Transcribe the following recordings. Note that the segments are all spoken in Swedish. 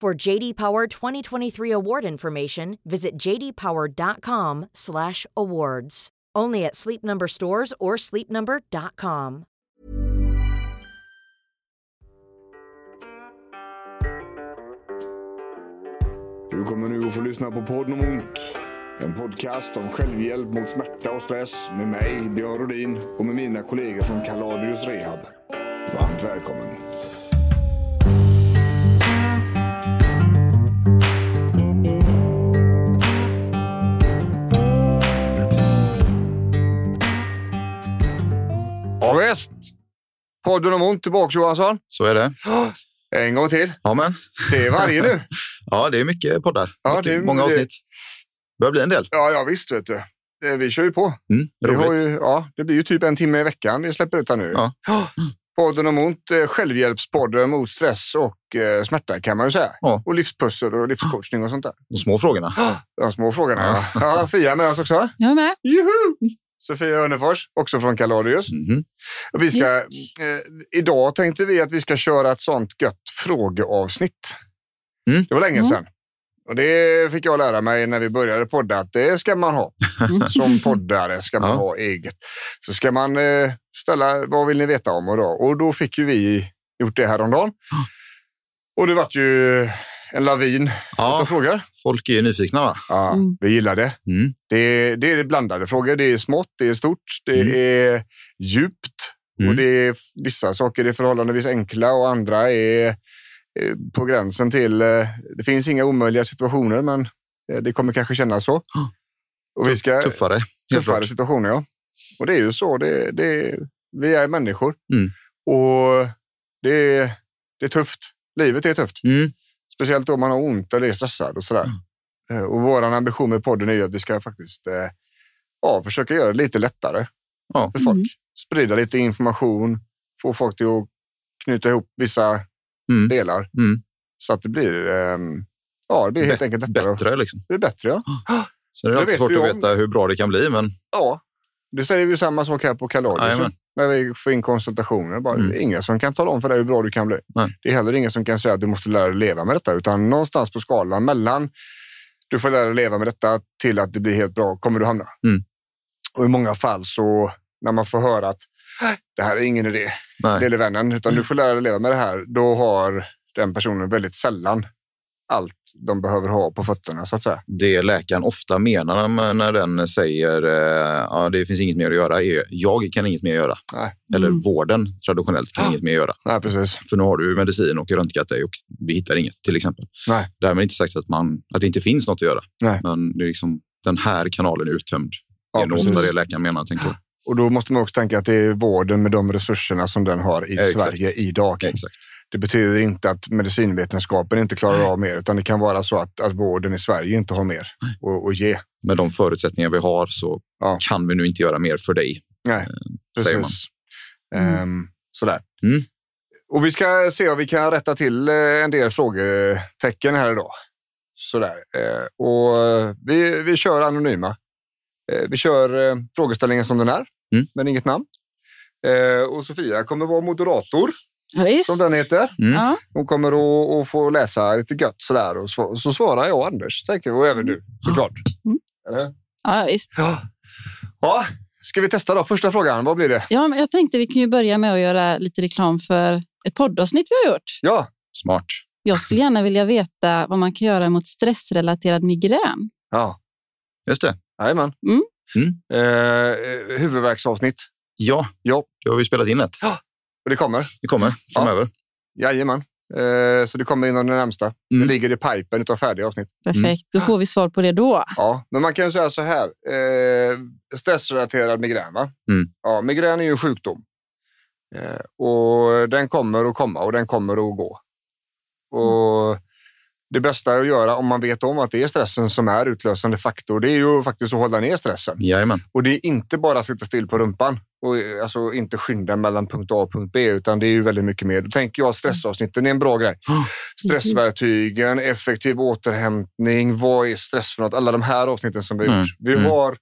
For JD Power 2023 award information, visit jdpower.com/awards. Only at Sleep Number stores or sleepnumber.com. Du kommer nu att få lyssna på podden om ont. En podcast om självhjälp mot smärta och stress med mig, Björn Rodin och med mina kollegor från Kaladius Rehab. Varmt välkommen. Ja, visst. Podden om ont tillbaka Johansson. Så är det. En gång till. Ja, men. Det är varje nu. ja, det är mycket poddar. Ja, mycket, det är- många det- avsnitt. börjar bli en del. Ja, ja visst vet du. Eh, Vi kör ju på. Mm, Vi har roligt. ju, ja, det blir ju typ en timme i veckan vi släpper ut här nu. Ja. Podden om ont, eh, självhjälpspodden mot stress och eh, smärta kan man ju säga. Ja. Och livspussel och livscoachning och sånt där. De små frågorna. De små frågorna. Ja. Ja, Fia med oss också. Jag är med. Juhu! Sofia Örnefors, också från Kaladius. Mhm. Och Vi ska, eh, idag tänkte vi att vi ska köra ett sånt gött frågeavsnitt. Mm. Det var länge Mm. sedan. Och det fick jag lära mig när vi började podda att det ska man ha. Som poddare ska man Ja. ha eget. Så ska man eh, ställa vad vill ni veta om och då? Och då fick ju vi gjort det häromdagen. Och det vart ju en lavin Ja. av frågor. Folk är ju nyfikna, va? Ja, Mm. Vi gillar det. Mm. Det, det är blandade frågor. Det är smått, det är stort, det Mm. är djupt Mm. och det är vissa saker är förhållandevis enkla och andra är eh, på gränsen till... eh, Det finns inga omöjliga situationer, men eh, det kommer kanske kännas så. Och vi ska, Tuffare. tuffare klart. situationer, ja. Och det är ju så. Det, det, vi är människor Mm. och det, det är tufft. Livet är tufft. Mm. Speciellt om man har ont eller är stressad och sådär. Eh, Och vår ambition med podden är ju att vi ska faktiskt eh, ja, försöka göra det lite lättare Ja. för folk. Mm. Sprida lite information, få folk till att knyta ihop vissa Mm. delar Mm. så att det blir, ehm, ja, det blir helt enkelt lättare. Bättre, liksom. Det är bättre, ja. Så det är Det alltid svårt att veta hur bra det kan bli, men ja. Det säger vi samma sak här på Kaladius. När vi får in konsultationer. Bara, Mm. Det är ingen som kan tala om för dig hur bra du kan bli. Nej. Det är heller ingen som kan säga att du måste lära dig leva med detta. Utan någonstans på skalan mellan du får lära dig leva med detta till att det blir helt bra kommer du hamna. Mm. Och i många fall så när man får höra att det här är ingen idé, nej. lille vännen, utan du får lära dig leva med det här. Då har den personen väldigt sällan allt de behöver ha på fötterna så att säga. Det läkaren ofta menar när- den säger eh, ja, det finns inget mer att göra är jag kan inget mer göra. Nej. Eller Mm. vården traditionellt kan inget mer göra. Nej, precis. För nu har du medicin och röntgat dig och vi hittar inget till exempel. Nej. Därmed inte sagt att, man, att det inte finns något att göra. Nej. Men det är liksom, den här kanalen är uttömd. Det Ja, är nog ofta det läkaren menar, tänker jag. Och då måste man också tänka att det är vården med de resurserna som den har i Exakt. Sverige idag. Exakt. Det betyder inte att medicinvetenskapen inte klarar av mer, utan det kan vara så att, att vården i Sverige inte har mer att, att ge. Med de förutsättningar vi har så Ja. kan vi nu inte göra mer för dig. Nej, säger precis. Mm. Ehm, sådär. Mm. Och vi ska se om vi kan rätta till eh, en del frågetecken här idag. Sådär. Eh, och eh, vi, vi kör anonyma. Eh, vi kör eh, frågeställningen som den är, Mm. men inget namn. Eh, och Sofia kommer vara moderator, Ja, som den heter. Mm. Hon kommer att, att få läsa lite gött sådär och så, så svarar jag och Anders, tänker jag, och även du såklart. Mm. Eller? ja, visst. Ja. ja. Ska vi testa då? Första frågan, vad blir det? Ja, men jag tänkte vi kan ju börja med att göra lite reklam för ett poddavsnitt vi har gjort. Ja, Smart. Jag skulle gärna vilja veta vad man kan göra mot stressrelaterad migrän. Ja, Just det. jajamän. Mm. Mm. Eh, huvudvärksavsnitt. Ja, Ja, då har vi spelat in ett. och det kommer. Det kommer framöver. Jajamän. Eh, så det kommer inom det närmsta. Det Mm. ligger i pipen utav färdiga avsnitt. Perfekt, då får vi svar på det då. Ja, men man kan ju säga så här. Eh, stressrelaterad migrän, va? Mm. Ja, migrän är ju en sjukdom. Eh, och den kommer att komma och den kommer att gå. Och det bästa att göra om man vet om att det är stressen som är utlösande faktor, det är ju faktiskt att hålla ner stressen. Jajamän. Och det är inte bara att sitta still på rumpan och alltså inte skynda mellan punkt A och punkt B, utan det är ju väldigt mycket mer. Då tänker jag att stressavsnitten är en bra grej. Stressverktygen, effektiv återhämtning, vad är stress för något? Alla de här avsnitten som vi har Mm, gjort. Vi mm. har,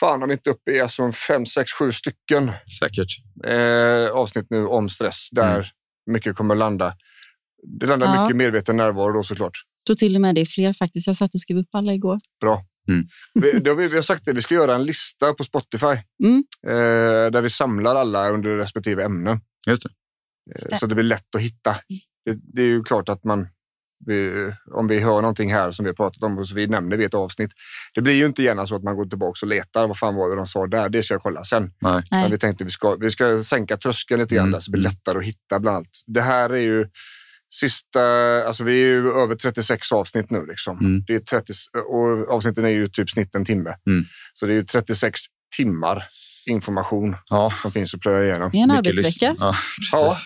fan om inte uppe i alltså fem, sex, sju stycken Säkert. eh, avsnitt nu om stress där Mm. mycket kommer landa. Det landar Ja. mycket medveten närvaro då såklart. Jag tror till och med det är fler faktiskt. Jag satt och skrev upp alla igår. Bra. Mm. Vi, har vi, vi har sagt det, vi ska göra en lista på Spotify Mm. eh, där vi samlar alla under respektive ämnen. Just det. Eh, Så det blir lätt att hitta. Det, det är ju klart att man, vi, om vi hör någonting här som vi har pratat om och så vi nämner vi ett avsnitt. Det blir ju inte gärna så att man går tillbaka och letar. Vad fan var det de sa där? Det ska jag kolla sen. Nej. Nej. Men vi tänkte vi ska, vi ska sänka tröskeln lite grann Mm. där så det blir lättare att hitta bland allt. Det här är ju sista, alltså vi är ju över 36 avsnitt nu liksom. Mm. Det är 30, och avsnitten är ju typ snitt en timme. Mm. Så det är ju 36 timmar information Ja. som finns att plöja igenom. Det är en arbetsvecka. Ja, Ja,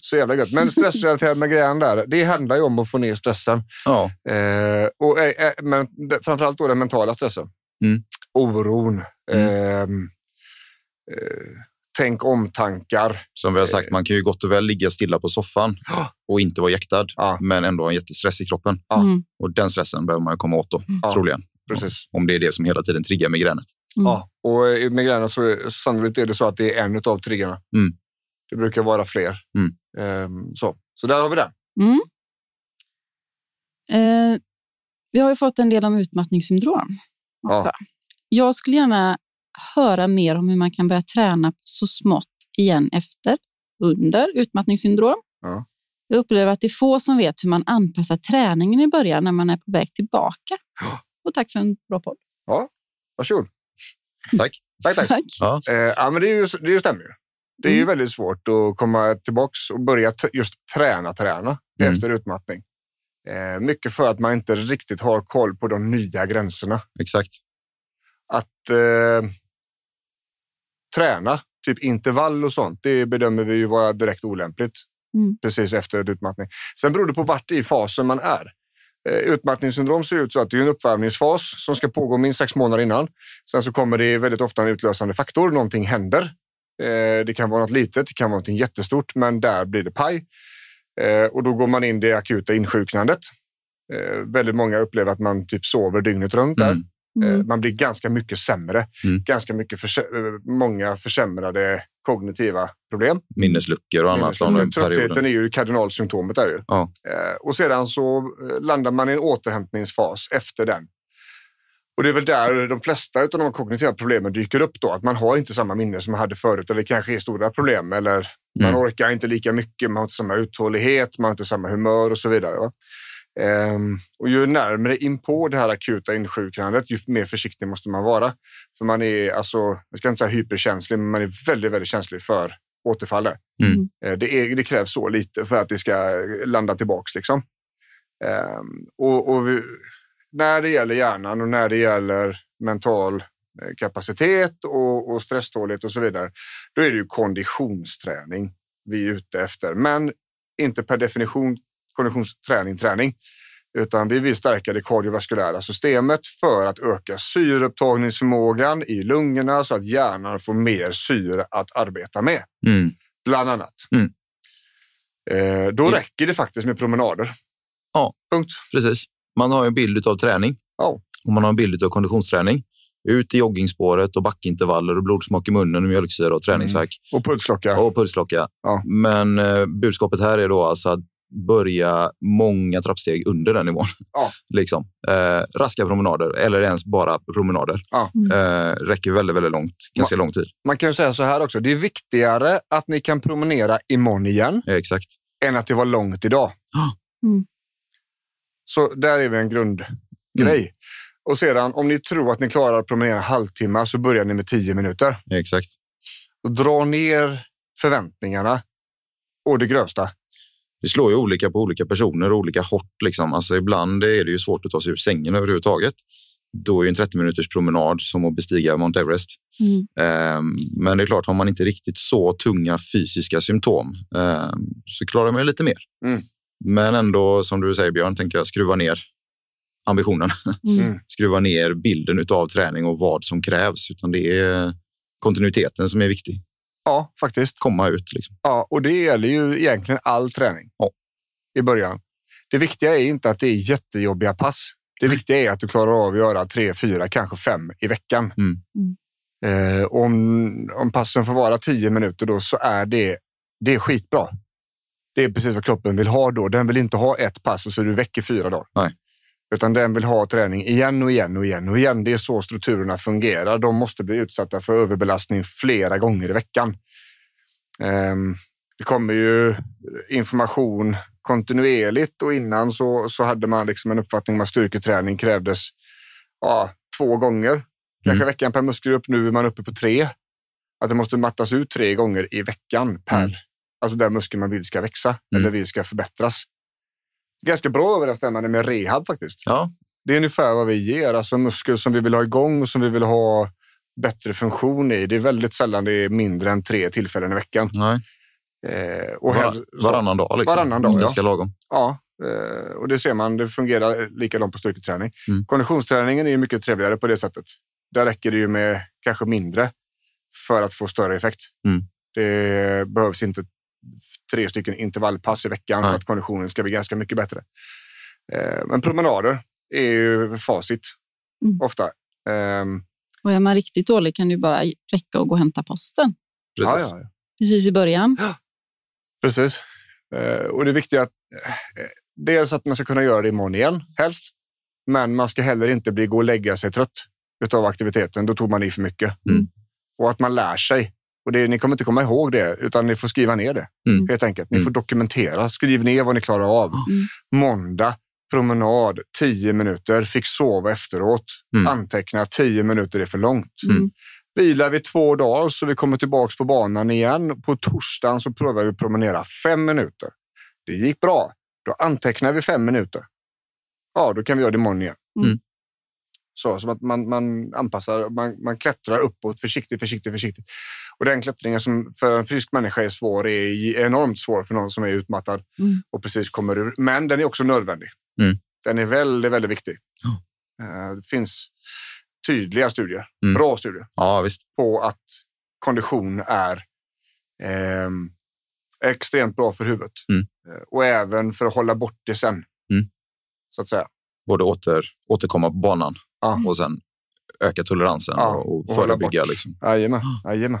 så jävla gött. Men stressrelaterad migrän där, det handlar ju om att få ner stressen. Ja. Eh, och, eh, eh, men framförallt då den mentala stressen. Mm. Oron. Mm. ehm, eh, tänk om-tankar. Som vi har sagt, man kan ju gott och väl ligga stilla på soffan Ja. och inte vara jäktad, Ja. men ändå ha en jättestress i kroppen. Ja. Mm. Och den stressen behöver man ju komma åt då, Ja. troligen. Precis. Om det är det som hela tiden triggar migränet. Mm. Ja. Och i migränen så sannolikt är det så att det är en av triggarna. Mm. Det brukar vara fler. Mm. Ehm, så. så där har vi det. Mm. Eh, vi har ju fått en del om utmattningssyndrom. Också. Jag skulle gärna höra mer om hur man kan börja träna så smått igen efter, under utmattningssyndrom. Ja. Jag upplever att det är få som vet hur man anpassar träningen i början när man är på väg tillbaka. Ja. Och tack för en bra podd. Varsågod. Tack. Tack, tack. Tack. Ja. Eh, ja, men det, är ju, det stämmer ju. Det är ju Mm. väldigt svårt att komma tillbaks och börja just träna, träna Mm. efter utmattning. Eh, mycket för att man inte riktigt har koll på de nya gränserna. Exakt. Att eh, träna, typ intervall och sånt, det bedömer vi ju vara direkt olämpligt Mm. precis efter en utmattning. Sen beror det på vart i fasen man är. Eh, Utmattningssyndrom ser ut så att det är en uppvärmningsfas som ska pågå minst sex månader innan. Sen så kommer det väldigt ofta en utlösande faktor. Någonting händer. Eh, Det kan vara något litet, det kan vara något jättestort, men där blir det paj. Eh, Och då går man in i det akuta insjuknandet. Väldigt många upplever att man typ sover dygnet runt där. Mm. Eh, Mm. Man blir ganska mycket sämre. Mm. Ganska mycket förse- eh, många försämrade kognitiva problem. Minnesluckor och annat Tröttheten är ju kardinalsymptomet. Där ju. Ja. Eh, Och sedan så landar man i en återhämtningsfas efter den. Och det är väl där de flesta av de kognitiva problemen dyker upp då. Att man har inte samma minne som man hade förut eller det kanske är stora problem eller man Mm. orkar inte lika mycket, man har inte samma uthållighet, man har inte samma humör och så vidare. Va? Ehm, och ju närmare in på det här akuta insjuknandet, ju mer försiktig måste man vara. För man är, alltså, jag ska inte säga hyperkänslig, men man är väldigt, väldigt känslig för återfall. Mm. Eh, Det, är, det krävs så lite för att det ska landa tillbaks. Liksom. Ehm, och, och vi, när det gäller hjärnan och när det gäller mental eh, kapacitet och, och stresstålighet och så vidare, då är det ju konditionsträning vi är ute efter. Men inte per definition konditionsträning, träning, utan vi vill stärka det kardiovaskulära systemet för att öka syreupptagningsförmågan i lungorna så att hjärnan får mer syre att arbeta med, Mm. bland annat. Mm. Eh, då Ja. räcker det faktiskt med promenader. Ja. Punkt. Precis. Man har en bild av träning Ja. och man har en bild av konditionsträning. Ut i joggingspåret och backintervaller och blodsmak i munnen och mjölksyra och träningsvärk Och pulsklocka. och pulsklocka. Ja. Men eh, budskapet här är då alltså att börja många trappsteg under den nivån. Ja. liksom. eh, raska promenader eller ens bara promenader. Ja. Eh, räcker väldigt, väldigt långt. Ganska lång tid. Man kan ju säga så här också. Det är viktigare att ni kan promenera imorgon igen Eh, exakt. än att det var långt idag. Mm. Så där är vi en grundgrej. Mm. Och sedan om ni tror att ni klarar att promenera en halvtimme så börjar ni med tio minuter. Exakt. Och dra ner förväntningarna och det grövsta. Det slår ju olika på olika personer och olika hårt. Liksom. Alltså, ibland är det ju svårt att ta sig ur sängen överhuvudtaget. Då är ju en 30 minuters promenad som att bestiga Mount Everest. Mm. Ehm, men det är klart, har man inte riktigt så tunga fysiska symptom ehm, så klarar man ju lite mer. Mm. Men ändå, som du säger Björn, tänker jag skruva ner ambitionen. Mm. skruva ner bilden av träning och vad som krävs. Utan det är kontinuiteten som är viktig. Ja, faktiskt. Komma ut. Liksom. Ja, och det gäller ju egentligen all träning Ja. i början. Det viktiga är inte att det är jättejobbiga pass. Det viktiga är att du klarar av att göra tre, fyra, kanske fem i veckan. Mm. Eh, om, om passen får vara tio minuter då så är det, det är skitbra. Det är precis vad kroppen vill ha då. Den vill inte ha ett pass och så är du väck i fyra dagar. Nej. Utan den vill ha träning igen och igen och igen och igen. Det är så strukturerna fungerar. De måste bli utsatta för överbelastning flera gånger i veckan. Ehm, det kommer ju information kontinuerligt och innan så, så hade man liksom en uppfattning om att styrketräning krävdes ja, två gånger kanske i veckan per muskelgrupp. Nu är man uppe på tre. Att det måste mattas ut tre gånger i veckan per. Mm. Alltså den muskel man vill ska växa eller vill ska förbättras. Ganska bra överensstämmande med rehab faktiskt. Ja, Det är ungefär vad vi ger. Alltså muskel som vi vill ha igång och som vi vill ha bättre funktion i. Det är väldigt sällan det är mindre än tre tillfällen i veckan. nej. Eh, och Var, så- varannan dag. Liksom. Varannan dag, ja. Ganska lagom. Ja, eh, och det ser man. Det fungerar likadant på styrketräning. Mm. Konditionsträningen är mycket trevligare på det sättet. Där räcker det ju med kanske mindre för att få större effekt. Mm. Det behövs inte tre stycken intervallpass i veckan Nej. för att konditionen ska bli ganska mycket bättre. Eh, Men promenader är ju facit Mm. ofta. Ehm, Och är man riktigt dålig kan det bara räcka att gå och hämta posten. Precis. Ja, ja, ja. Precis i början. Precis. Eh, Och det är viktigt att eh, dels att man ska kunna göra det imorgon igen, helst. Men man ska heller inte bli gå och lägga sig trött utav aktiviteten. Då tog man i för mycket. Mm. Och att man lär sig. Och det, ni kommer inte komma ihåg det, utan ni får skriva ner det. Mm. Helt enkelt. Ni Mm. får dokumentera. Skriv ner vad ni klarar av. Mm. Måndag, promenad, 10 minuter. Fick sova efteråt. Mm. Anteckna 10 minuter är för långt. Mm. Vilar vi två dagar så vi kommer tillbaka på banan igen. På torsdagen så provar vi att promenera fem minuter. Det gick bra. Då antecknar vi fem minuter. Ja, då kan vi göra det imorgon igen. Mm. Så som att man, man anpassar, man, man klättrar uppåt försiktigt, försiktigt, försiktigt. Och den klättringen som för en frisk människa är svår är enormt svår för någon som är utmattad Mm. och precis kommer ur. Men den är också nödvändig. Mm. Den är väldigt, väldigt viktig. Eh, Det finns tydliga studier, Mm. bra studier Ja, visst. på att kondition är ehm, extremt bra för huvudet. Mm. Eh, Och även för att hålla bort det sen. Mm. Så att säga. Både åter, återkomma på banan Ja. och sen öka toleransen Ja, och, och och förebygga. Liksom. Jajamän. Jajamän.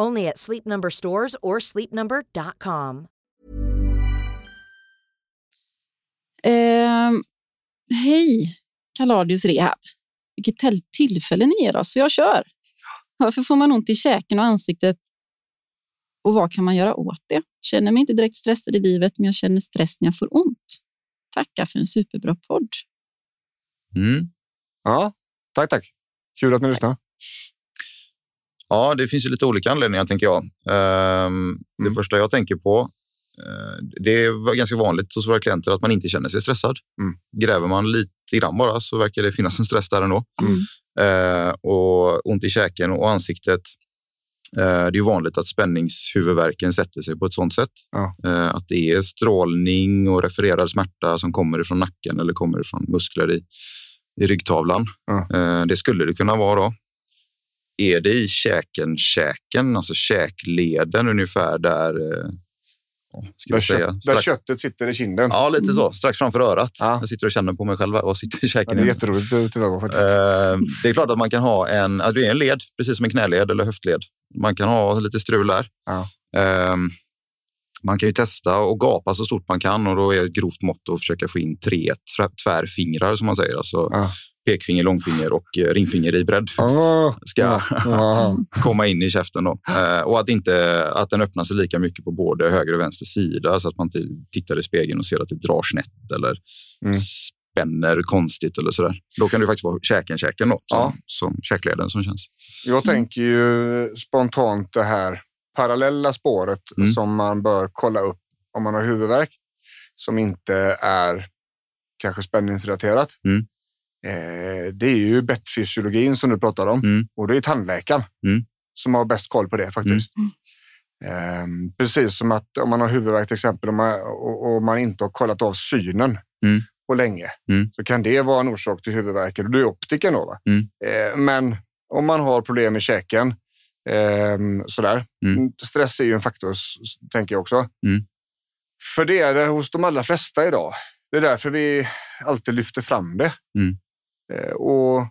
Only at Sleep Number stores or sleepnumber.com. Ehm, hej, Kaladius Rehab. Vilket till- tillfälle ni ger oss, så jag kör. Varför får man ont i käken och ansiktet? Och vad kan man göra åt det? Känner mig inte direkt stressad i livet, men jag känner stress när jag får ont. Tackar för en superbra podd. Mm. Ja, tack, tack. Kul att ni lyssnar. Ja, det finns ju lite olika anledningar tänker jag. Ehm, Det Mm. första jag tänker på, eh, det är ganska vanligt hos våra klienter att man inte känner sig stressad. Mm. Gräver man lite grann bara så verkar det finnas en stress där ändå. Mm. Eh, och ont i käken och ansiktet. Eh, det är vanligt att spänningshuvudvärken sätter sig på ett sådant sätt. Ja. Eh, att det är strålning och refererad smärta som kommer ifrån nacken eller kommer ifrån muskler i, i ryggtavlan. Ja. Det skulle det kunna vara då. Är det i käken, käken, alltså käkleden ungefär där, eh, ska Där, säga, kött, där strax, köttet sitter i kinden. Ja, lite så. Strax framför örat. Ja. Jag sitter och känner på mig själv. Vad sitter i Ja, käken? det är jätteroligt tillvara faktiskt. Eh, det är klart att man kan ha en, det är en led, precis som en knäled eller höftled. Man kan ha lite strul där. Ja. Eh, man kan ju testa och gapa så stort man kan och då är ett grovt mått att försöka få in tre tvär- tvärfingrar som man säger. Alltså Ja. Pekfinger, långfinger och eh, ringfinger i bredd Ja. ska komma in i käften. Då. Eh, och att, inte, att den öppnar sig lika mycket på både höger och vänster sida så att man inte tittar i spegeln och ser att det drar snett eller Mm. spänner konstigt eller sådär. Då kan det faktiskt vara käken, käken då, som, Ja. som käkleden som känns. Jag tänker ju spontant det här parallella spåret Mm. som man bör kolla upp om man har huvudvärk som inte är kanske spänningsrelaterat. Mm. Eh, det är ju bettfysiologin som du pratar om Mm. och det är tandläkaren Mm. som har bäst koll på det faktiskt. Eh, precis som att om man har huvudvärk till exempel och man, och, och man inte har kollat av synen Mm. på länge Mm. så kan det vara en orsak till huvudvärken. Och du är optiker då. Mm. Eh, men om man har problem med käken Ehm, sådär. Mm. Stress är ju en faktor, tänker jag också. Mm. För det är det hos de allra flesta idag. Det är därför vi alltid lyfter fram det. Mm. Eh, och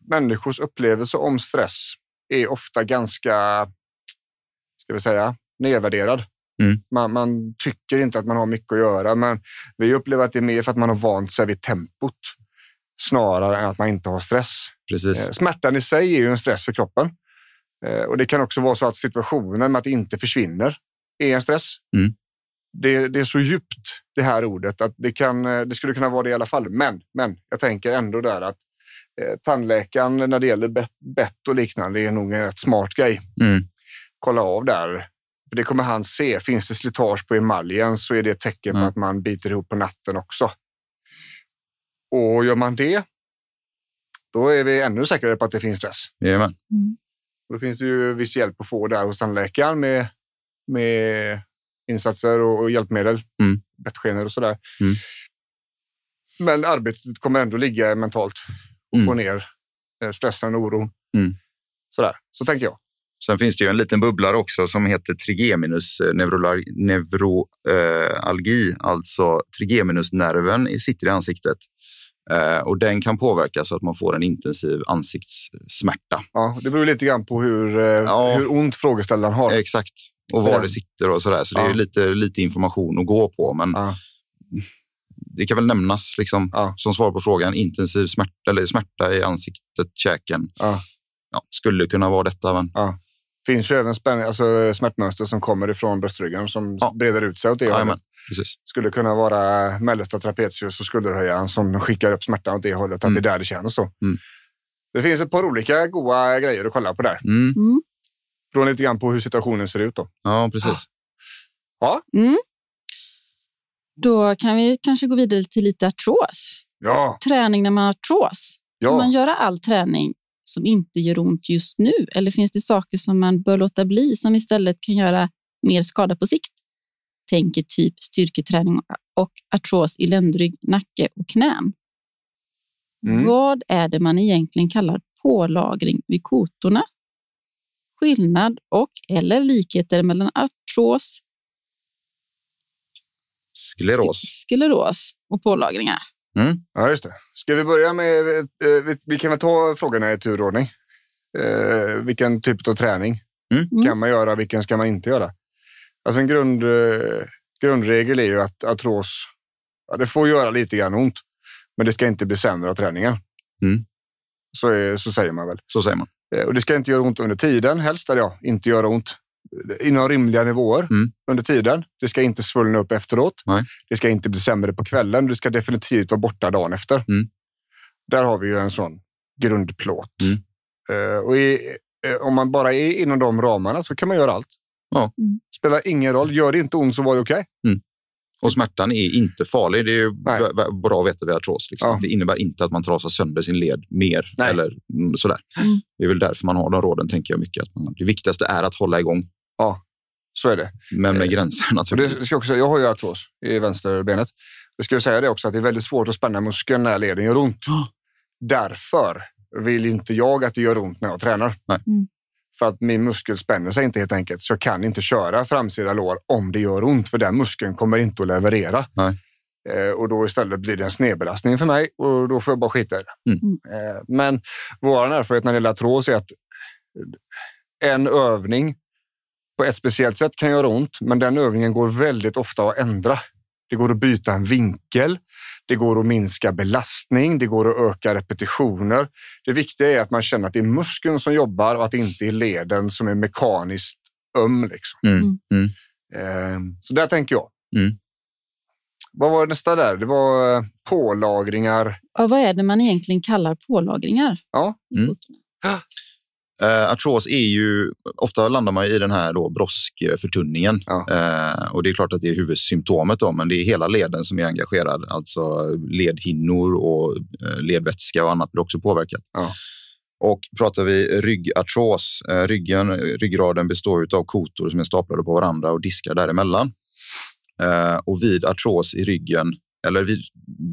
människors upplevelse om stress är ofta ganska, ska vi säga, nedvärderad. Mm. Man, man tycker inte att man har mycket att göra, men vi upplever att det är mer för att man har vant sig vid tempot snarare än att man inte har stress. Precis. Eh, Smärtan i sig är ju en stress för kroppen. Eh, Och det kan också vara så att situationen med att det inte försvinner är en stress. Mm. Det, det är så djupt det här ordet att det, kan, det skulle kunna vara det i alla fall. Men, men jag tänker ändå där att eh, tandläkaren när det gäller bett, bett och liknande är nog en rätt smart grej. Mm. Kolla av där. För det kommer han se. Finns det slitage på emaljen så är det ett tecken på Mm. att man biter ihop på natten också. Och gör man det, då är vi ännu säkrare på att det finns stress. Jajamän. Och Då finns det ju viss hjälp att få där hos tandläkaren med, med insatser och, och hjälpmedel, Mm. bettskenor och sådär. Mm. Men arbetet kommer ändå ligga mentalt och Mm. få ner eh, stressen och oron. Mm. Sådär. Så tänker jag. Sen finns det ju en liten bubblare också som heter trigeminus eh, neurolar- neuralgi, alltså trigeminusnerven sitter i ansiktet. Eh, och den kan påverka så att man får en intensiv ansiktssmärta. Ja, det beror lite grann på hur, eh, Ja. hur ont frågeställaren har. Exakt. Och var det sitter och sådär. Så det är Ja. lite, lite information att gå på. Men Ja. Det kan väl nämnas liksom, Ja. som svar på frågan. Intensiv smärta eller smärta i ansiktet, käken. Ja. Ja, skulle kunna vara detta. Men Det finns ju även spänn, alltså smärtmönster som kommer ifrån bröstryggen som Ja. breder ut sig åt det hållet. precis. skulle kunna vara mellersta trapezius och skulderhöjaren som skickar upp smärtan åt det hållet. Att Mm. det är där det känns. Då. Mm. Det finns ett par olika goda grejer att kolla på där. Mm. Beror lite grann på hur situationen ser ut. Då. Ja, precis. Då kan vi kanske gå vidare till lite artros. Ja, Träning när man har artros. Kan ja. man göra all träning som inte gör ont just nu? Eller finns det saker som man bör låta bli som istället kan göra mer skada på sikt? Tänker typ styrketräning och artros i ländrygg, nacke och knän. Mm. Vad är det man egentligen kallar pålagring vid kotorna? Skillnad och eller likheter mellan artros, Skleros. skleros och pålagringar. ja, just det. Ska vi börja med... eh, vi- Vi kan väl ta frågorna i turordning. Eh, vilken typ av träning Mm. kan man göra? Vilken ska man inte göra? Alltså en grund, eh, grundregel är ju att artros, ja, det får göra lite grann ont, men det ska inte bli sämre av träningen. Mm. Så, är, så säger man väl. Så säger man. Eh, Och det ska inte göra ont under tiden, helst eller ja, inte göra ont inom rimliga nivåer Mm. under tiden. Det ska inte svullna upp efteråt. Nej. Det ska inte bli sämre på kvällen. Det ska definitivt vara borta dagen efter. Mm. Där har vi ju en sån grundplåt. Mm. Eh, och i, eh, om man bara är inom de ramarna så kan man göra allt. Ja. Mm. Spelar ingen roll. Gör det inte ont så var det okej. Mm. Och smärtan är inte farlig. Det är bra att veta vid artros. Liksom. Ja. Det innebär inte att man trasar sönder sin led mer. Nej. Eller mm, sådär. Mm. Det är väl därför man har de råden, tänker jag mycket. Att man, det viktigaste är att hålla igång, Så är det. men med gränser Och det naturligtvis. ska jag, också säga, jag har ju artros i vänsterbenet. Jag skulle säga det också att det är väldigt svårt att spänna muskeln när leden gör ont. Därför vill inte jag att det gör ont när jag tränar. Nej. Mm. För att min muskel spänner sig inte helt enkelt. Så jag kan inte köra framsida lår om det gör ont. För den muskeln kommer inte att leverera. Nej. Eh, och då istället blir det en snedbelastning för mig och då får jag bara skita i det. Mm. Eh, men vår erfarenhet när det gäller artros är att en övning på ett speciellt sätt kan göra ont, men den övningen går väldigt ofta att ändra. Det går att byta en vinkel, det går att minska belastning, det går att öka repetitioner. Det viktiga är att man känner att det är muskeln som jobbar och att det inte är leden som är mekaniskt öm. Liksom. Mm. Mm. Eh, Så där tänker jag. Mm. Vad var nästa där? Det var eh, pålagringar. Ja, vad är det man egentligen kallar pålagringar? Ja. Eh, artros är ju, ofta landar man i den här då broskförtunningen. Ja. Eh, och det är klart att det är huvudsymptomet då, men det är hela leden som är engagerad. Alltså ledhinnor och eh, ledvätska och annat blir också påverkat. Ja. Och pratar vi ryggartros, eh, ryggen, ryggraden består av kotor som är staplade på varandra och diskar däremellan. Eh, och vid artros i ryggen, eller vid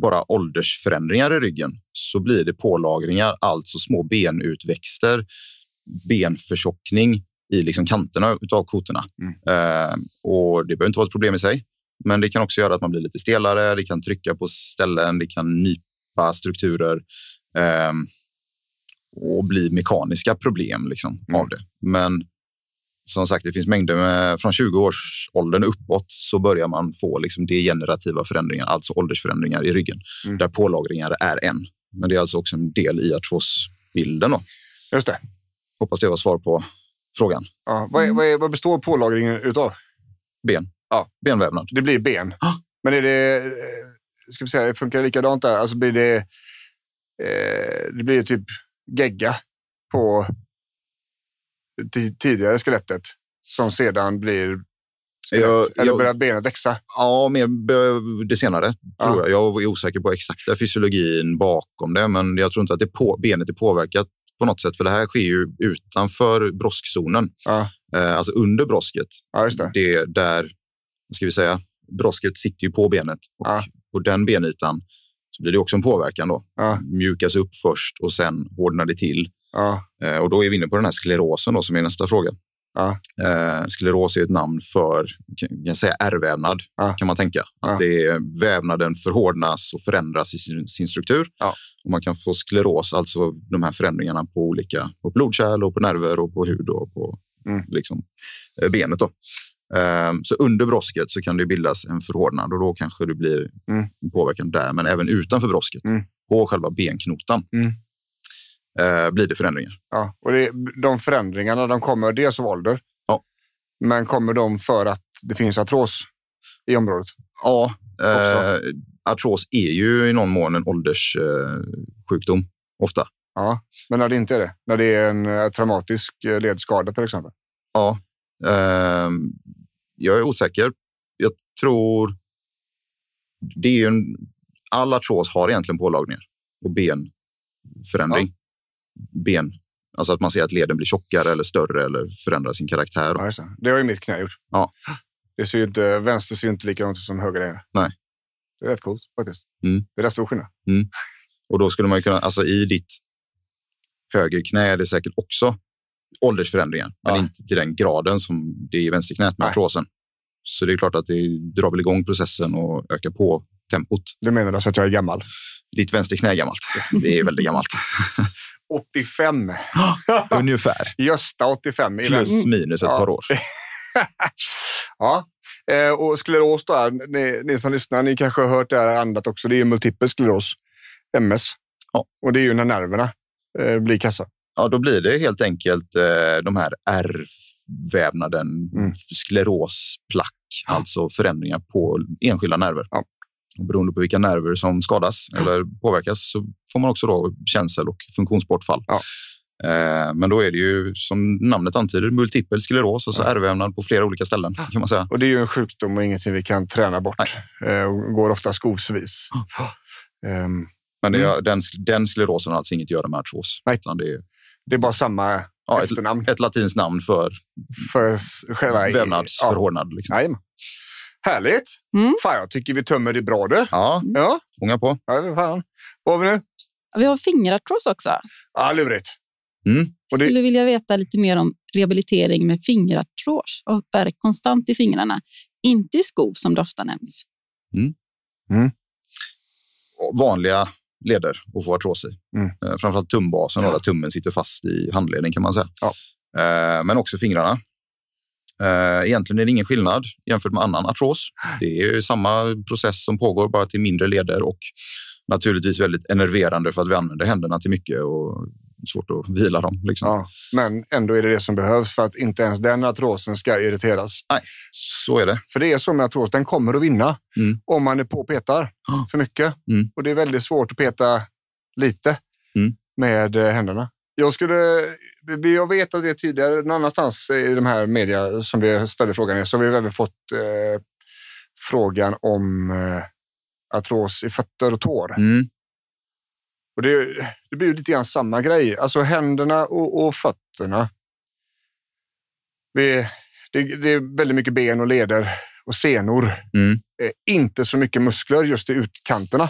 bara åldersförändringar i ryggen, så blir det pålagringar, alltså små benutväxter, benförtjockning i liksom kanterna av kotorna. Mm. Eh, och det behöver inte vara ett problem i sig, men det kan också göra att man blir lite stelare, det kan trycka på ställen, det kan nypa strukturer eh, och bli mekaniska problem liksom, Mm. av det. Men som sagt, det finns mängder med, från 20 års åldern uppåt så börjar man få liksom degenerativa förändringar, alltså åldersförändringar i ryggen, Mm. där pålagringar är en. Men det är alltså också en del i artrosbilden. Då. Just det. Hoppas det var svar på frågan. Ja. Vad, är, vad, är, vad består pålagringen utav? Ben. Ja. Benvävnad. Det blir ben. Ah. Men är det, eh, ska vi säga, funkar det likadant där? Alltså blir det, eh, det blir typ gegga på ti- tidigare skelettet som sedan blir skelett, Jag- eller jag- börjar benet växa? Ja, mer det senare tror Ja. jag. Jag är osäker på exakta fysiologin bakom det, men jag tror inte att det på, benet är påverkat på något sätt, för det här sker ju utanför broskzonen, Ja, eh, alltså under brosket. ja det. Det där, vad ska vi säga, brosket sitter ju på benet och Ja. på den benytan så blir det också en påverkan då. Ja, Mjukas upp först och sen hårdnar det till. Eh, och då är vi inne på den här sklerosen då, som är nästa fråga. Ja, Eh, skleros är ett namn för kan säga, ärrvävnad, Ja. kan man tänka. Att Ja. det är, vävnaden förhårdnas och förändras i sin, sin struktur. Och man kan få skleros, alltså de här förändringarna på olika på blodkärl och på nerver och på hud och på Mm. liksom, eh, benet. Då. Eh, så under brosket så kan det bildas en förhårdnad och då kanske det blir Mm. påverkan där. Men även utanför brosket, Mm. på själva benknotan, Mm. Eh, blir det förändringar. ja. Och det, de förändringarna de kommer dels av ålder, Ja. men kommer de för att det finns artros i området? Ja, eh, artros är ju i någon mån en ålderssjukdom, eh, sjukdom, ofta. Ja, men när det inte är det? När det är en eh, traumatisk eh, ledskada till exempel? Ja, eh, jag är osäker. Jag tror... Det är ju en, all artros har egentligen pålagringar och benförändring. Ben, alltså att man ser att leden blir tjockare eller större eller förändrar sin karaktär. Ja, det. det har ju mitt knä gjort. Ja. Det ser ju inte, vänster ser ju inte likadant ut som höger är. Nej. Det är rätt coolt faktiskt. Mm. Det är rätt stor skillnad. Och då skulle man ju kunna, alltså i ditt högerknä är det säkert också åldersförändringar, men Ja. inte till den graden som det är i vänsterknät med artrosen. Så det är klart att det drar väl igång processen och ökar på tempot. Du menar alltså att jag är gammal? Ditt vänsterknä är gammalt. Det är väldigt gammalt. 85. Ungefär. Gösta 85. i Plus vänster. minus ett Ja. par år. ja. Eh, och skleros då, ni, ni som lyssnar, ni kanske har hört det här annat också. Det är ju multipel skleros, MS. Ja. Och det är ju när nerverna eh, blir kassa. Ja, då blir det helt enkelt eh, de här ärrvävnaden, Mm. sklerosplack, alltså förändringar på enskilda nerver. Ja. Och beroende på vilka nerver som skadas eller påverkas så får man också då känsel och funktionsbortfall. Ja. Eh, men då är det ju som namnet antyder multipel skleros, alltså ärrvävnad på flera olika ställen kan man säga. Och det är ju en sjukdom och ingenting vi kan träna bort. Eh, och går ofta skovsvis. Um, men det, mm. den, den sklerosen har alltså inget att göra med artros. Nej. det, är, det är bara samma ja, efternamn. Ett, ett latinskt namn för, för själva vävnadsförhårdnad. Ja. Liksom. Härligt! Mm. Fan, jag tycker vi tömmer det bra du. Ja, ja. fånga på. Ja, fan. Vad har vi nu? Vi har fingerartros också. Ja, lurigt. Mm. Jag skulle vilja veta lite mer om rehabilitering med fingerartros och värk konstant i fingrarna. Inte i skov som det ofta nämns. Mm. Mm. Vanliga leder att få artros i. Mm. Eh, framförallt tumbasen, ja. där tummen sitter fast i handleden kan man säga. Ja. Eh, men också fingrarna. Eh, egentligen är det ingen skillnad jämfört med annan artros. Det är samma process som pågår, bara till mindre leder och naturligtvis väldigt enerverande för att vi använder händerna till mycket och svårt att vila dem. Liksom. Ja, men ändå är det det som behövs för att inte ens den artrosen ska irriteras. Nej, så är det. För det är så med artros, den kommer att vinna mm. om man är på och petar för mycket. Mm. Och det är väldigt svårt att peta lite mm. med eh, händerna. Jag skulle jag vet att det tidigare någon annanstans i de här media som vi ställde frågan i så har vi även fått eh, frågan om eh, artros i fötter och tår. Mm. Och det, det blir ju lite grann samma grej. Alltså händerna och, och fötterna. Vi, det, det, är väldigt mycket ben och leder och senor. Mm. Eh, inte så mycket muskler just i utkanterna.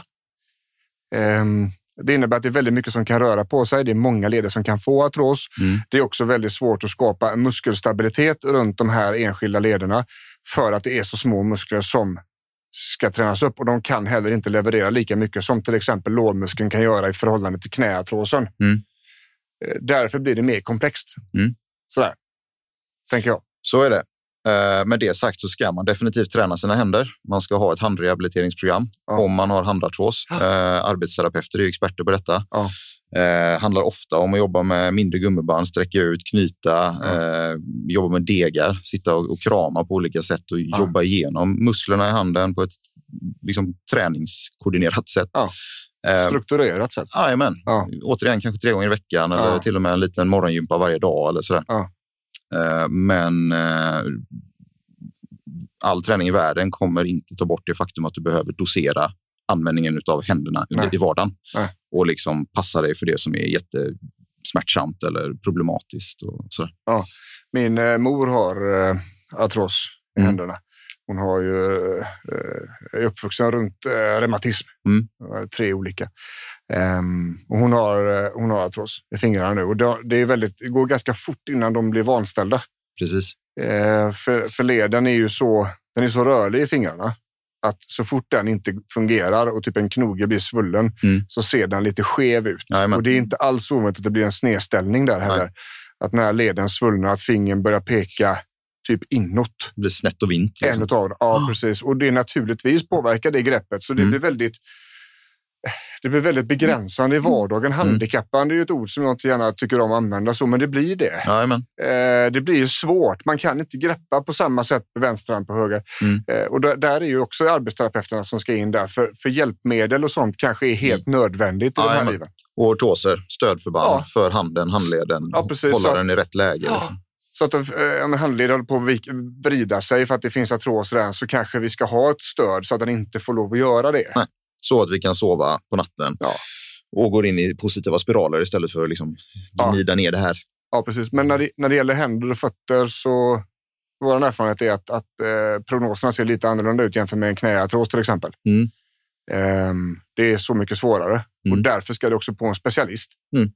Um, det innebär att det är väldigt mycket som kan röra på sig. Det är många leder som kan få artros. Mm. Det är också väldigt svårt att skapa muskelstabilitet runt de här enskilda lederna för att det är så små muskler som ska tränas upp och de kan heller inte leverera lika mycket som till exempel lårmuskeln kan göra i förhållande till knäartrosen. Mm. Eh, därför blir det mer komplext. Mm. Sådär, tänker jag. Så är det. Eh, med det sagt så ska man definitivt träna sina händer. Man ska ha ett handrehabiliteringsprogram ja. om man har handartros. Ja. Eh, arbetsterapeuter är experter på detta. Ja. Eh, handlar ofta om att jobba med mindre gummiband, sträcka ut, knyta, ja. eh, jobba med degar, sitta och, och, krama på olika sätt och ja. jobba igenom musklerna i handen på ett liksom, träningskoordinerat sätt. Ja. Eh, Strukturerat sätt. Jajamän. Ja. Återigen kanske tre gånger i veckan eller till och med en liten morgongympa varje dag eller sådär. Eh, men eh, all träning i världen kommer inte ta bort det faktum att du behöver dosera användningen av händerna Nej. i vardagen Nej. och liksom passa dig för det som är jättesmärtsamt eller problematiskt. Och så. Ja, min eh, mor har eh, artros i mm. händerna. Hon har ju, eh, är uppvuxen runt eh, reumatism, mm. tre olika. Um, och hon, har, hon har artros i fingrarna nu och det, är väldigt, det går ganska fort innan de blir vanställda. Precis. Uh, för, för leden är ju så, den är så rörlig i fingrarna att så fort den inte fungerar och typ en knoge blir svullen mm. så ser den lite skev ut. Jajamän. Och det är inte alls ovanligt att det blir en snedställning där heller. Nej. Att när leden svullnar, att fingern börjar peka typ inåt. Det blir snett och vint. Liksom. En utav Ja, precis. Och det naturligtvis påverkar det greppet. Så det mm. blir väldigt det blir väldigt begränsande i mm. vardagen. Mm. Handikappande är ju ett ord som jag inte gärna tycker om att använda så, men det blir det. Jajamän. Eh, det blir svårt. Man kan inte greppa på samma sätt med vänster hand på höger. Mm. Eh, och där, är ju också arbetsterapeuterna som ska in där, för, för hjälpmedel och sånt kanske är helt mm. nödvändigt i Jajamän. de här liven. Och ortoser, stödförband ja. för handen, handleden, ja, precis, hålla den i rätt läge. Ja. Liksom. Så att eh, handleden håller på att vrida sig för att det finns artros där, så kanske vi ska ha ett stöd så att den inte får lov att göra det. Nej så att vi kan sova på natten ja. och går in i positiva spiraler istället för att liksom gnida ja. ner det här. Ja, precis. Men när det, när det gäller händer och fötter så vår erfarenhet är att, att eh, prognoserna ser lite annorlunda ut jämfört med en knäartros till exempel. Mm. Eh, det är så mycket svårare mm. och därför ska det också på en specialist. Mm.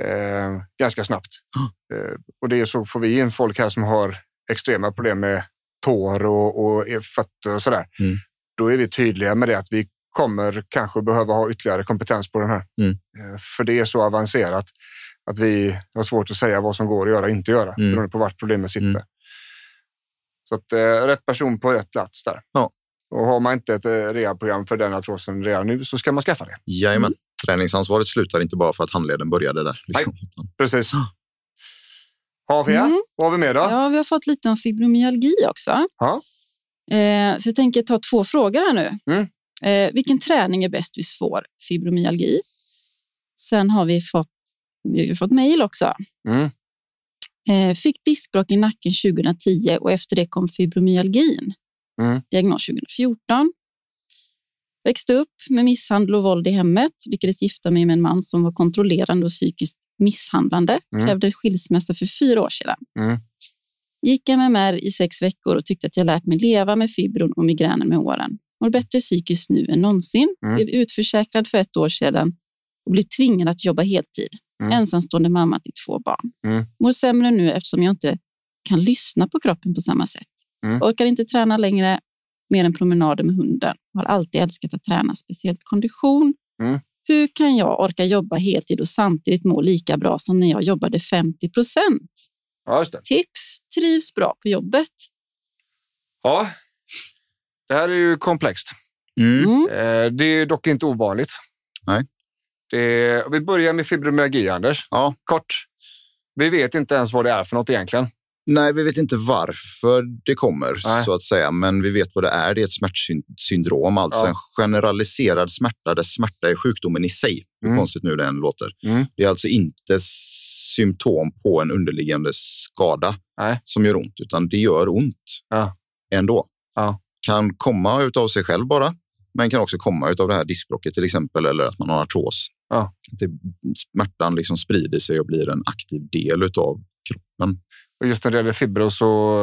Eh, ganska snabbt. Oh. och det är så får vi in folk här som har extrema problem med tår och, och fötter och sådär. Mm. Då är vi tydliga med det att vi kommer kanske behöva ha ytterligare kompetens på den här. Mm. Eh, för det är så avancerat att vi har svårt att säga vad som går att göra och inte göra mm. beroende på vart problemet sitter. Mm. Så att, eh, rätt person på rätt plats där. Ja. Och har man inte ett eh, rehabprogram för den artrosen redan nu så ska man skaffa det. Jajamän. Mm. Träningsansvaret slutar inte bara för att handleden började där. Liksom. Nej, precis. Har vi, mm. Vad har vi med då? Ja, vi har fått lite om fibromyalgi också. Ja. Eh, så jag tänker ta två frågor här nu. Mm. Eh, vilken träning är bäst vid svår fibromyalgi? Sen har vi fått vi har fått mejl också. Mm. Eh, fick diskbråck i nacken 2010 och efter det kom fibromyalgin. Mm. Diagnos 2014. Växte upp med misshandel och våld i hemmet. Lyckades gifta mig med en man som var kontrollerande och psykiskt misshandlande. Mm. Krävde skilsmässa för fyra år sedan. Mm. Gick MMR i sex veckor och tyckte att jag lärt mig leva med fibron och migränen med åren. Mår bättre psykiskt nu än någonsin. Mm. Blev utförsäkrad för ett år sedan och blev tvingad att jobba heltid. Mm. Ensamstående mamma till två barn. Mm. Mår sämre nu eftersom jag inte kan lyssna på kroppen på samma sätt. Mm. Orkar inte träna längre mer än promenader med hunden. Har alltid älskat att träna, speciellt kondition. Mm. Hur kan jag orka jobba heltid och samtidigt må lika bra som när jag jobbade 50 procent? Ja. Tips, trivs bra på jobbet. Ja, det här är ju komplext. Mm. Mm. Eh, Det är dock inte ovanligt. Nej. Det, vi börjar med fibromyalgi, Anders. Ja. Kort. Vi vet inte ens vad det är för något egentligen. Nej, vi vet inte varför det kommer, Nej. så att säga. Men vi vet vad det är. Det är ett smärtsyndrom, alltså Ja. en generaliserad smärta där smärta är sjukdomen i sig. Hur Mm. konstigt nu det än låter. Mm. Det är alltså inte symptom på en underliggande skada Nej. som gör ont, utan det gör ont Ja. ändå. Ja. Kan komma utav sig själv bara, men kan också komma utav det här diskbråcket till exempel, eller att man har artros. Ja. Att det, smärtan liksom sprider sig och blir en aktiv del utav kroppen. Och just när det gäller fibro så,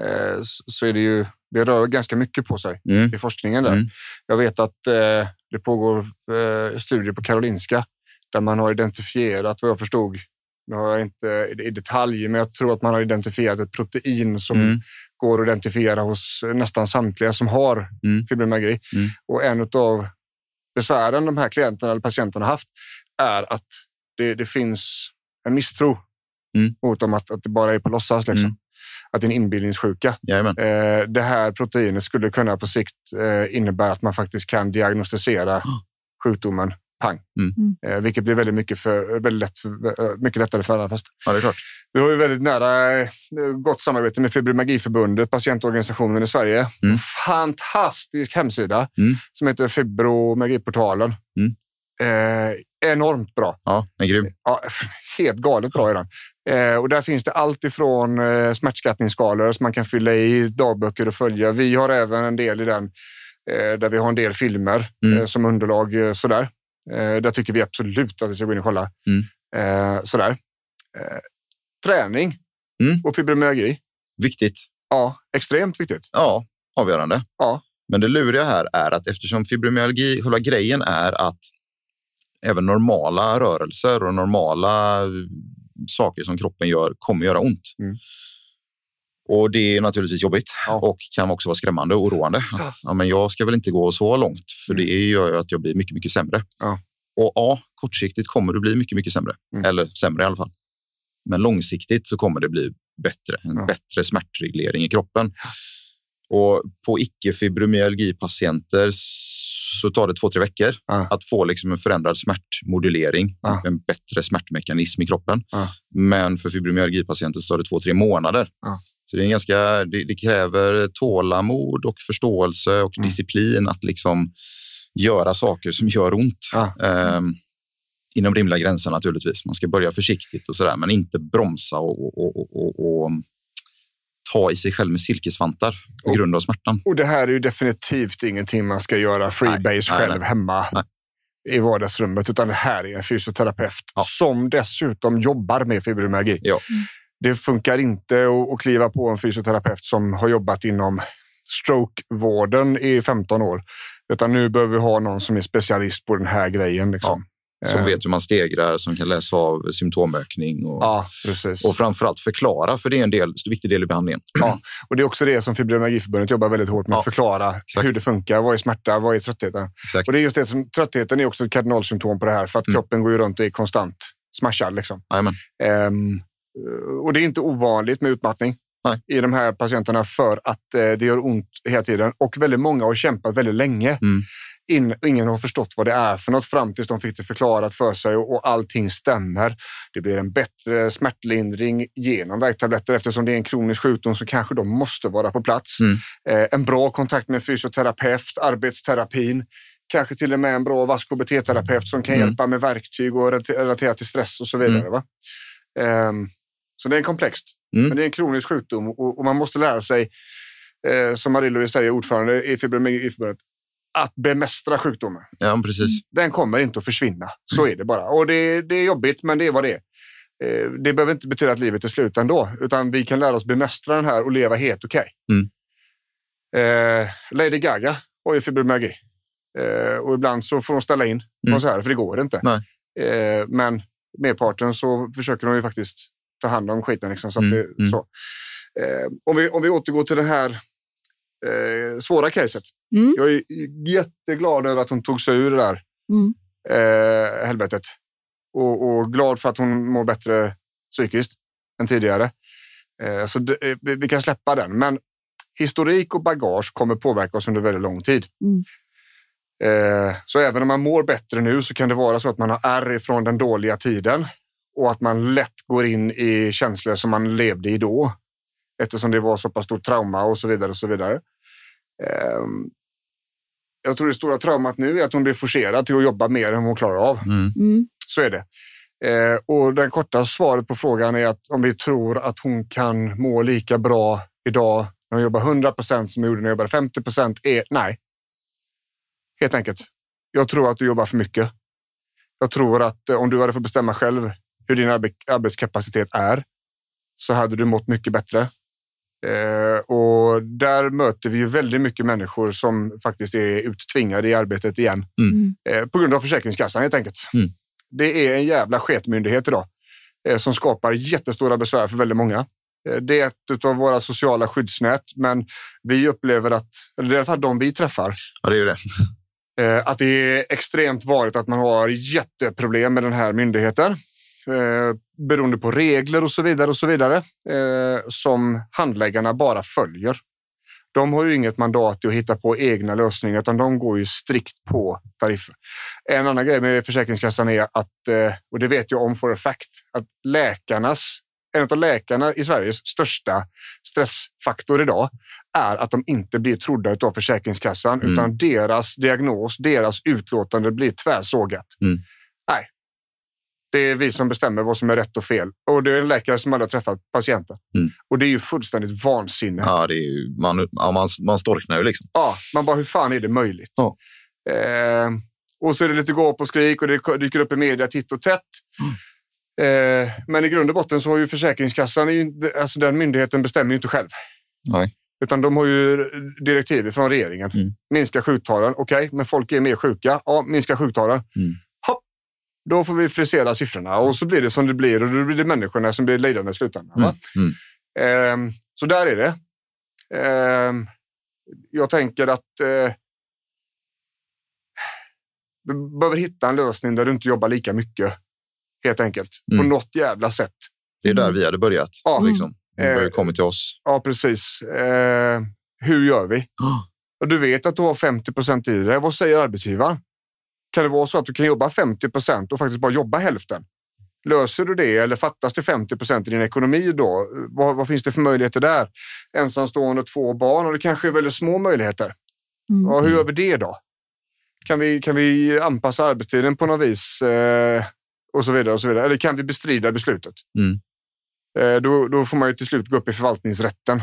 eh, så är det ju, det rör ganska mycket på sig Mm. i forskningen. Där. Mm. Jag vet att eh, det pågår eh, studier på Karolinska där man har identifierat, vad jag förstod, nu har jag inte i detalj, men jag tror att man har identifierat ett protein som Mm. Går att identifiera hos nästan samtliga som har Mm. fibromyalgi. Mm. Och en av besvären de här klienterna eller patienterna har haft är att det, det finns en misstro Mm. mot dem att, att det bara är på låtsas. Liksom. Mm. Att det är en inbildningssjuka. Jajamän. Eh, det här proteinet skulle kunna på sikt eh, innebära att man faktiskt kan diagnostisera sjukdomen pang. Mm. Eh, vilket blir väldigt, mycket, för, väldigt, lätt för, eh, mycket lättare för alla fast. Ja, det är klart. Vi har ju väldigt nära eh, gott samarbete med Fibromyalgiförbundet, patientorganisationen i Sverige. Mm. En fantastisk hemsida Mm. som heter Fibromyalgiportalen. Mm. Eh, enormt bra. Ja, den är grym. Ja, helt galet bra är den. Eh, och där finns det allt ifrån eh, smärtskattningsskalor som man kan fylla i dagböcker och följa. Vi har även en del i den eh, där vi har en del filmer Mm. eh, som underlag. Eh, sådär. Eh, där tycker vi absolut att vi ska gå in och kolla. Mm. Eh, sådär. Eh, träning Mm. och fibromyalgi. Viktigt. Ja, extremt viktigt. Ja, avgörande. Ja. Men det luriga här är att eftersom fibromyalgi, själva grejen är att även normala rörelser och normala saker som kroppen gör kommer göra ont. Mm. Och det är naturligtvis jobbigt Ja. och kan också vara skrämmande och oroande. Att, ja, men jag ska väl inte gå så långt för det gör ju att jag blir mycket, mycket sämre. Ja. Och ja, kortsiktigt kommer du bli mycket, mycket sämre. Mm. Eller sämre i alla fall. Men långsiktigt så kommer det bli bättre. En Ja. bättre smärtreglering i kroppen. Och på icke-fibromyalgipatienter så tar det två, tre veckor Ja. att få liksom en förändrad smärtmodulering, Ja. en bättre smärtmekanism i kroppen. Men för fibromyalgipatienter så tar det två, tre månader. Så det, är en ganska, det, det kräver tålamod och förståelse och Mm. disciplin att liksom göra saker som gör ont. Ja. Ehm, inom rimliga gränser naturligtvis. Man ska börja försiktigt och sådär, men inte bromsa och, och, och, och, och ta i sig själv med silkesvantar på Och- grund av smärtan. Och det här är ju definitivt ingenting man ska göra freebase Nej, nej, själv nej. hemma Nej. i vardagsrummet, utan det här är en fysioterapeut Ja. som dessutom jobbar med fibromyalgi. Ja. Det funkar inte att, kliva på en fysioterapeut som har jobbat inom strokevården i 15 år, utan nu behöver vi ha någon som är specialist på den här grejen. Liksom. Som Eh, vet hur man stegrar, som kan läsa av symptomökning och, Ja, precis. och framförallt förklara, för det är en del, viktig del i behandlingen. Ja, och det är också det som Fibromyalgiförbundet jobbar väldigt hårt med. Ja, att förklara exakt. hur det funkar. Vad är smärta? Vad är tröttheten? Exakt. Och det är just det som tröttheten är också ett kardinalsymptom på det här. För att Mm. kroppen går ju runt och är konstant smashad. Liksom. Ehm, och det är inte ovanligt med utmattning Nej. i de här patienterna för att eh, det gör ont hela tiden. Och väldigt många har kämpat väldigt länge. Mm. In, ingen har förstått vad det är för något fram tills de fick det förklarat för sig och, och allting stämmer. Det blir en bättre smärtlindring genom värktabletter eftersom det är en kronisk sjukdom så kanske de måste vara på plats. Mm. Eh, en bra kontakt med fysioterapeut, arbetsterapin kanske till och med en bra vask KBT-terapeut som kan Mm. hjälpa med verktyg och relate- relatera till stress och så vidare. Va? Ehm, så det är komplext, Mm. men det är en kronisk sjukdom och, och man måste lära sig, eh, som Marie-Louise säger, ordförande i Fibromyalgiförbundet, att bemästra sjukdomen. Ja, precis. Den kommer inte att försvinna. Så är det bara. Och det, det är jobbigt, men det är vad det är. Eh, Det behöver inte betyda att livet är slut ändå, utan vi kan lära oss bemästra den här och leva helt okej. Mm. Eh, Lady Gaga har ju fibromyalgi. Eh, och ibland så får de ställa in Mm. konserter för det går inte. Eh, men merparten så försöker de ju faktiskt ta hand om skiten. Liksom, så att Mm, det, mm. så. Eh, om, vi, om vi återgår till det här eh, svåra caset. Mm. Jag är jätteglad över att hon tog sig ur det där Mm. eh, helvetet. Och, och glad för att hon mår bättre psykiskt än tidigare. Eh, så det, eh, vi vi kan släppa den. Men historik och bagage kommer påverka oss under väldigt lång tid. Mm. Eh, så även om man mår bättre nu så kan det vara så att man har ärr ifrån den dåliga tiden och att man lätt går in i känslor som man levde i då eftersom det var så pass stort trauma och så vidare. och så vidare. Ehm, jag tror det stora traumat nu är att hon blir forcerad till att jobba mer än hon klarar av. Mm. Mm. Så är det. Eh, och den korta svaret på frågan är att om vi tror att hon kan må lika bra idag när hon jobbar 100 procent som hon gjorde när hon jobbade 50 procent är nej. Helt enkelt. Jag tror att du jobbar för mycket. Jag tror att eh, om du hade fått bestämma själv hur din arbe- arbetskapacitet är så hade du mått mycket bättre. Eh, och där möter vi ju väldigt mycket människor som faktiskt är uttvingade i arbetet igen Mm. eh, på grund av Försäkringskassan helt enkelt. Mm. Det är en jävla sketmyndighet idag eh, som skapar jättestora besvär för väldigt många. Eh, det är ett av våra sociala skyddsnät, men vi upplever att, eller det är i alla fall de vi träffar, Ja, det är ju det. eh, att det är extremt vanligt att man har jätteproblem med den här myndigheten. Eh, beroende på regler och så vidare och så vidare eh, som handläggarna bara följer. De har ju inget mandat att hitta på egna lösningar utan de går ju strikt på tariffer. En annan grej med Försäkringskassan är att, eh, och det vet jag om for a fact, att läkarnas, en av läkarna i Sveriges största stressfaktor idag är att de inte blir trodda av Försäkringskassan Mm. utan deras diagnos, deras utlåtande blir tvärsågat. Mm. Det är vi som bestämmer vad som är rätt och fel. Och det är en läkare som aldrig har träffat patienten. Mm. Och det är ju fullständigt vansinne. Ja, det är ju, man, ja, man, man storknar ju liksom. Ja, man bara, hur fan är det möjligt? Ja. Eh, och så är det lite gap och skrik och det dyker upp i media titt och tätt. Eh, men i grund och botten så har ju Försäkringskassan, alltså den myndigheten bestämmer ju inte själv. Nej. Utan de har ju direktiv från regeringen. Mm. Minska sjuktalen, okej, men folk är mer sjuka. Ja, minska sjuktalen. Mm. Då får vi frisera siffrorna och så blir det som det blir och då blir det människorna som blir lidande i slutändan. Mm. Mm. Ehm, så där är det. Ehm, jag tänker att eh, du behöver hitta en lösning där du inte jobbar lika mycket. Helt enkelt. På Mm. något jävla sätt. Det är där vi hade börjat. Ja. Liksom. De har ju kommit till oss. Ja, precis. Eh, hur gör vi? Och du vet att du har 50 procent i det. Vad säger arbetsgivaren? Kan det vara så att du kan jobba 50 procent och faktiskt bara jobba hälften? Löser du det eller fattas det 50 procent i din ekonomi då? Vad, vad finns det för möjligheter där? Ensamstående, två barn och det kanske är väldigt små möjligheter. Mm. Ja, hur gör vi det då? Kan vi, kan vi anpassa arbetstiden på något vis? Eh, och så vidare och så vidare. Eller kan vi bestrida beslutet? Mm. Eh, då, då får man ju till slut gå upp i förvaltningsrätten.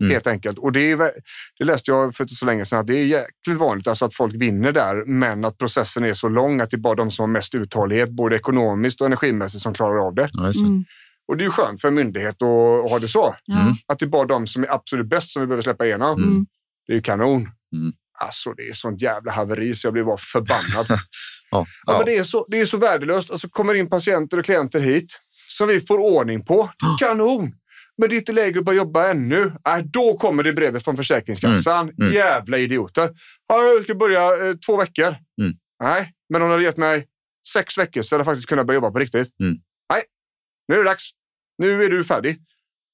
Mm. Helt enkelt. Och det, är, det läste jag för inte så länge sedan att det är jäkligt vanligt alltså att folk vinner där, men att processen är så lång att det är bara de som har mest uthållighet, både ekonomiskt och energimässigt, som klarar av det. Ja, det. Mm. Och det är ju skönt för en myndighet att, att ha det så. Ja. Att det är bara de som är absolut bäst som vi behöver släppa igenom. Mm. Det är ju kanon. Mm. Alltså, det är sånt jävla haveri så jag blir bara förbannad. ja, Ja. Men det, är så, det är så värdelöst. Alltså, kommer in patienter och klienter hit som vi får ordning på. Kanon! Men det är inte läge att börja jobba ännu. Nej, då kommer det brevet från Försäkringskassan. Mm. Jävla idioter. Ja, jag ska börja eh, två veckor. Mm. Nej, men om du hade gett mig sex veckor så hade jag faktiskt kunnat börja jobba på riktigt. Mm. Nej, nu är det dags. Nu är du färdig.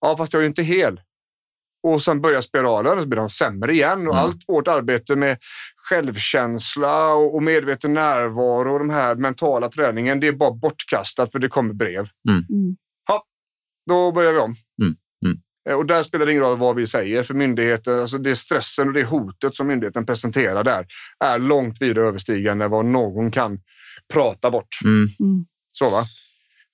Ja, fast jag är ju inte hel. Och sen börjar spiralen och så blir de sämre igen. Och Mm. allt vårt arbete med självkänsla och, och medveten närvaro och de här mentala träningen, det är bara bortkastat för det kommer brev. Mm. Då börjar vi om. Mm. Mm. Eh, Och där spelar det ingen roll vad vi säger för myndigheten. Alltså det stressen och det hotet som myndigheten presenterar där är långt vidare överstigande vad någon kan prata bort. Mm. Mm. Så va?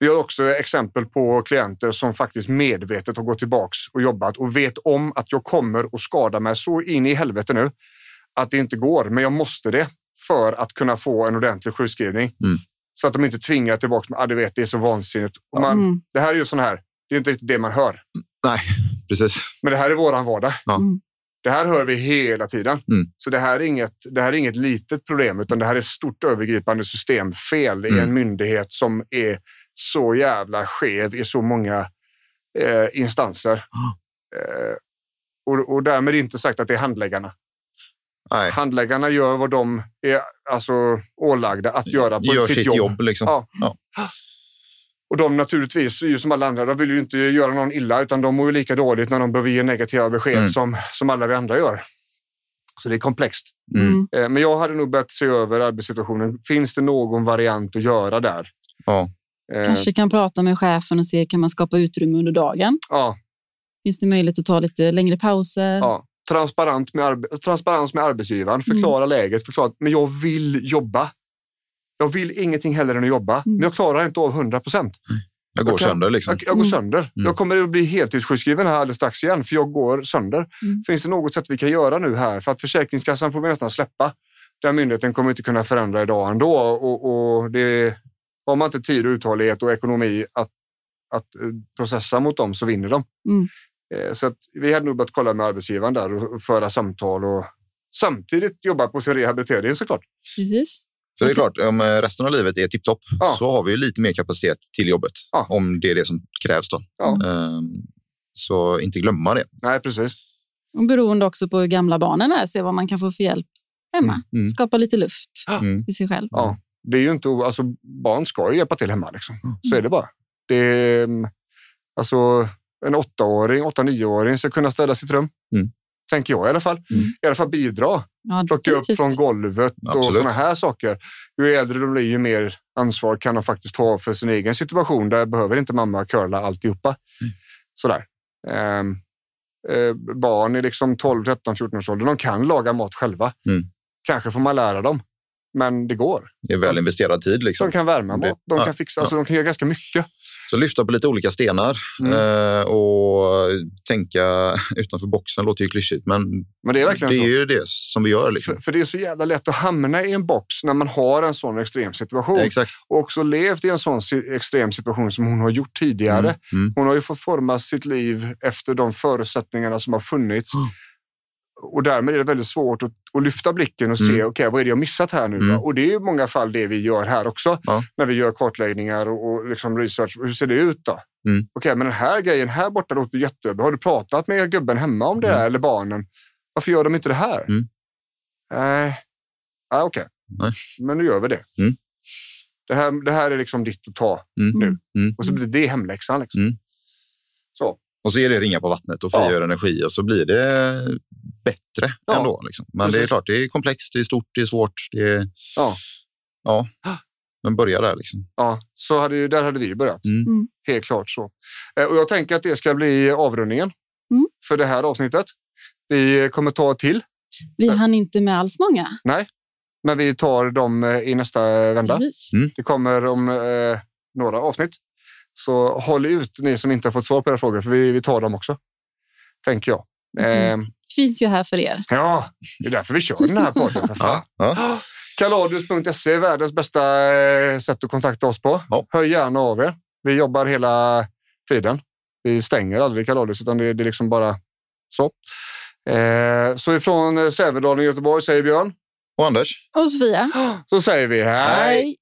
Vi har också exempel på klienter som faktiskt medvetet har gått tillbaks och jobbat och vet om att jag kommer att skada mig så in i helvete nu att det inte går, men jag måste det för att kunna få en ordentlig sjukskrivning. Mm. Så att de inte tvingar tillbaka med, ah, du vet, det är så vansinnigt. Och man, Mm. Det här är ju sån här, det är inte riktigt det man hör, Nej, precis. men det här är våran vardag. Ja. Mm. Det här hör vi hela tiden. Mm. Så det här, är inget, det här är inget litet problem, utan det här är ett stort övergripande systemfel i Mm. en myndighet som är så jävla skev i så många eh, instanser. Eh, och, och därmed inte sagt att det är handläggarna. Nej, Handläggarna gör vad de är alltså, ålagda att göra på gör sitt, sitt jobb. jobb. liksom. Ja. Ja. Och de naturligtvis, ju som alla andra, de vill ju inte göra någon illa, utan de mår ju lika dåligt när de behöver ge negativa besked Mm. som, som alla vi andra gör. Så det är komplext. Mm. Mm. Eh, Men jag hade nog börjat se över arbetssituationen. Finns det någon variant att göra där? Ja. Eh, Kanske kan prata med chefen och se kan man skapa utrymme under dagen. Ja, Finns det möjlighet att ta lite längre pauser? ja. Transparent med transparens med arbetsgivaren. Förklara läget. Förklara, men jag vill jobba. Jag vill ingenting hellre än att jobba, men jag klarar inte av 100 procent. Jag går Jag kan- sönder liksom. Jag, jag går Mm. sönder. Mm. Jag kommer att bli heltidssjukskriven här alldeles strax igen, för jag går sönder. Mm. Finns det något sätt vi kan göra nu här? För att Försäkringskassan får vi nästan släppa. Den myndigheten kommer inte kunna förändra idag ändå. Och, och det, har man inte tid och uthållighet och ekonomi att, att eh, processa mot dem så vinner de. Mm. Eh, Så att vi hade nog börjat kolla med arbetsgivaren där och och föra samtal och samtidigt jobba på sin rehabilitering såklart. Precis. För det är klart, om eh, resten av livet är tipptopp Ja. så har vi ju lite mer kapacitet till jobbet. Ja. Om det är det som krävs då. Ja. Ehm, Så inte glömma det. Nej, precis. Och beroende också på hur gamla barnen är, se vad man kan få för hjälp hemma. Mm, mm. Skapa lite luft Mm. i sig själv. Ja, det är ju inte, alltså barn ska ju hjälpa till hemma liksom. Så är det bara. Det är, mm, alltså en åttaåring, åtta, nioåring ska kunna städa sitt rum. Mm. Tänker jag i alla fall. Mm. I alla fall bidra. Ja, Plocka upp från golvet och Absolut. sådana här saker. Ju äldre de blir, ju mer ansvar kan de faktiskt ta för sin egen situation. Där behöver inte mamma curla alltihopa. Mm. Sådär. Ehm, eh, barn i liksom 12, 13, 14 års ålder, de kan laga mat själva. Mm. Kanske får man lära dem, men det går. Det är väl investerad tid. Liksom. De kan värma mat, de ja, kan fixa, ja. alltså, de kan göra ganska mycket. Så lyfta på lite olika stenar Mm. eh, och tänka utanför boxen låter ju klyschigt, men Men det är verkligen det är ju det som vi gör. Liksom. För, för det är så jävla lätt att hamna i en box när man har en sån extrem situation. Exakt. Och också levt i en sån extrem situation som hon har gjort tidigare. Mm. Mm. Hon har ju fått forma sitt liv efter de förutsättningarna som har funnits. Och därmed är det väldigt svårt att, att lyfta blicken och se, Mm. okej, vad är det jag missat här nu? Mm. Och det är i många fall det vi gör här också. Ja. När vi gör kartläggningar och, och liksom research. Hur ser det ut då? Mm. Okej, men den här grejen här borta låter jättebra. Har du pratat med gubben hemma om det Mm. här, eller barnen? Varför gör de inte det här? Mm. Ah, okej. Nej. Men nu gör vi det. Mm. Det, här, det här är liksom ditt att ta Mm. nu. Mm. Och så blir det hemläxan. Liksom. Mm. Så. Och så är det ringa på vattnet och Ja. frigör energi och så blir det bättre Ja. ändå. Liksom. Men det är Precis. klart, det är komplext, det är stort, det är svårt. Det är... Ja. ja. Men börja där. Liksom. Ja, så hade, ju- där hade vi börjat. Mm. Mm. Helt klart så. Eh, Och jag tänker att det ska bli avrundningen Mm. för det här avsnittet. Vi kommer ta till, Vi hann inte med alls många. men vi tar dem eh, i nästa vända. Precis. Det kommer om eh, några avsnitt. Så håll ut ni som inte har fått svar på era frågor, för vi, vi tar dem också. Tänker jag. Eh, finns, ju här för er. ja, det är därför vi kör den här podden. För fan. Ja. Ja. Kaladius.se är världens bästa eh, sätt att kontakta oss på. Ja. Hör gärna av er. Vi jobbar hela tiden. Vi stänger aldrig Kaladius, utan det, det är liksom bara så. Eh, så ifrån eh, Sävedalen i Göteborg säger Björn. Och Anders? Och Sofia. Så säger vi hej! Hej.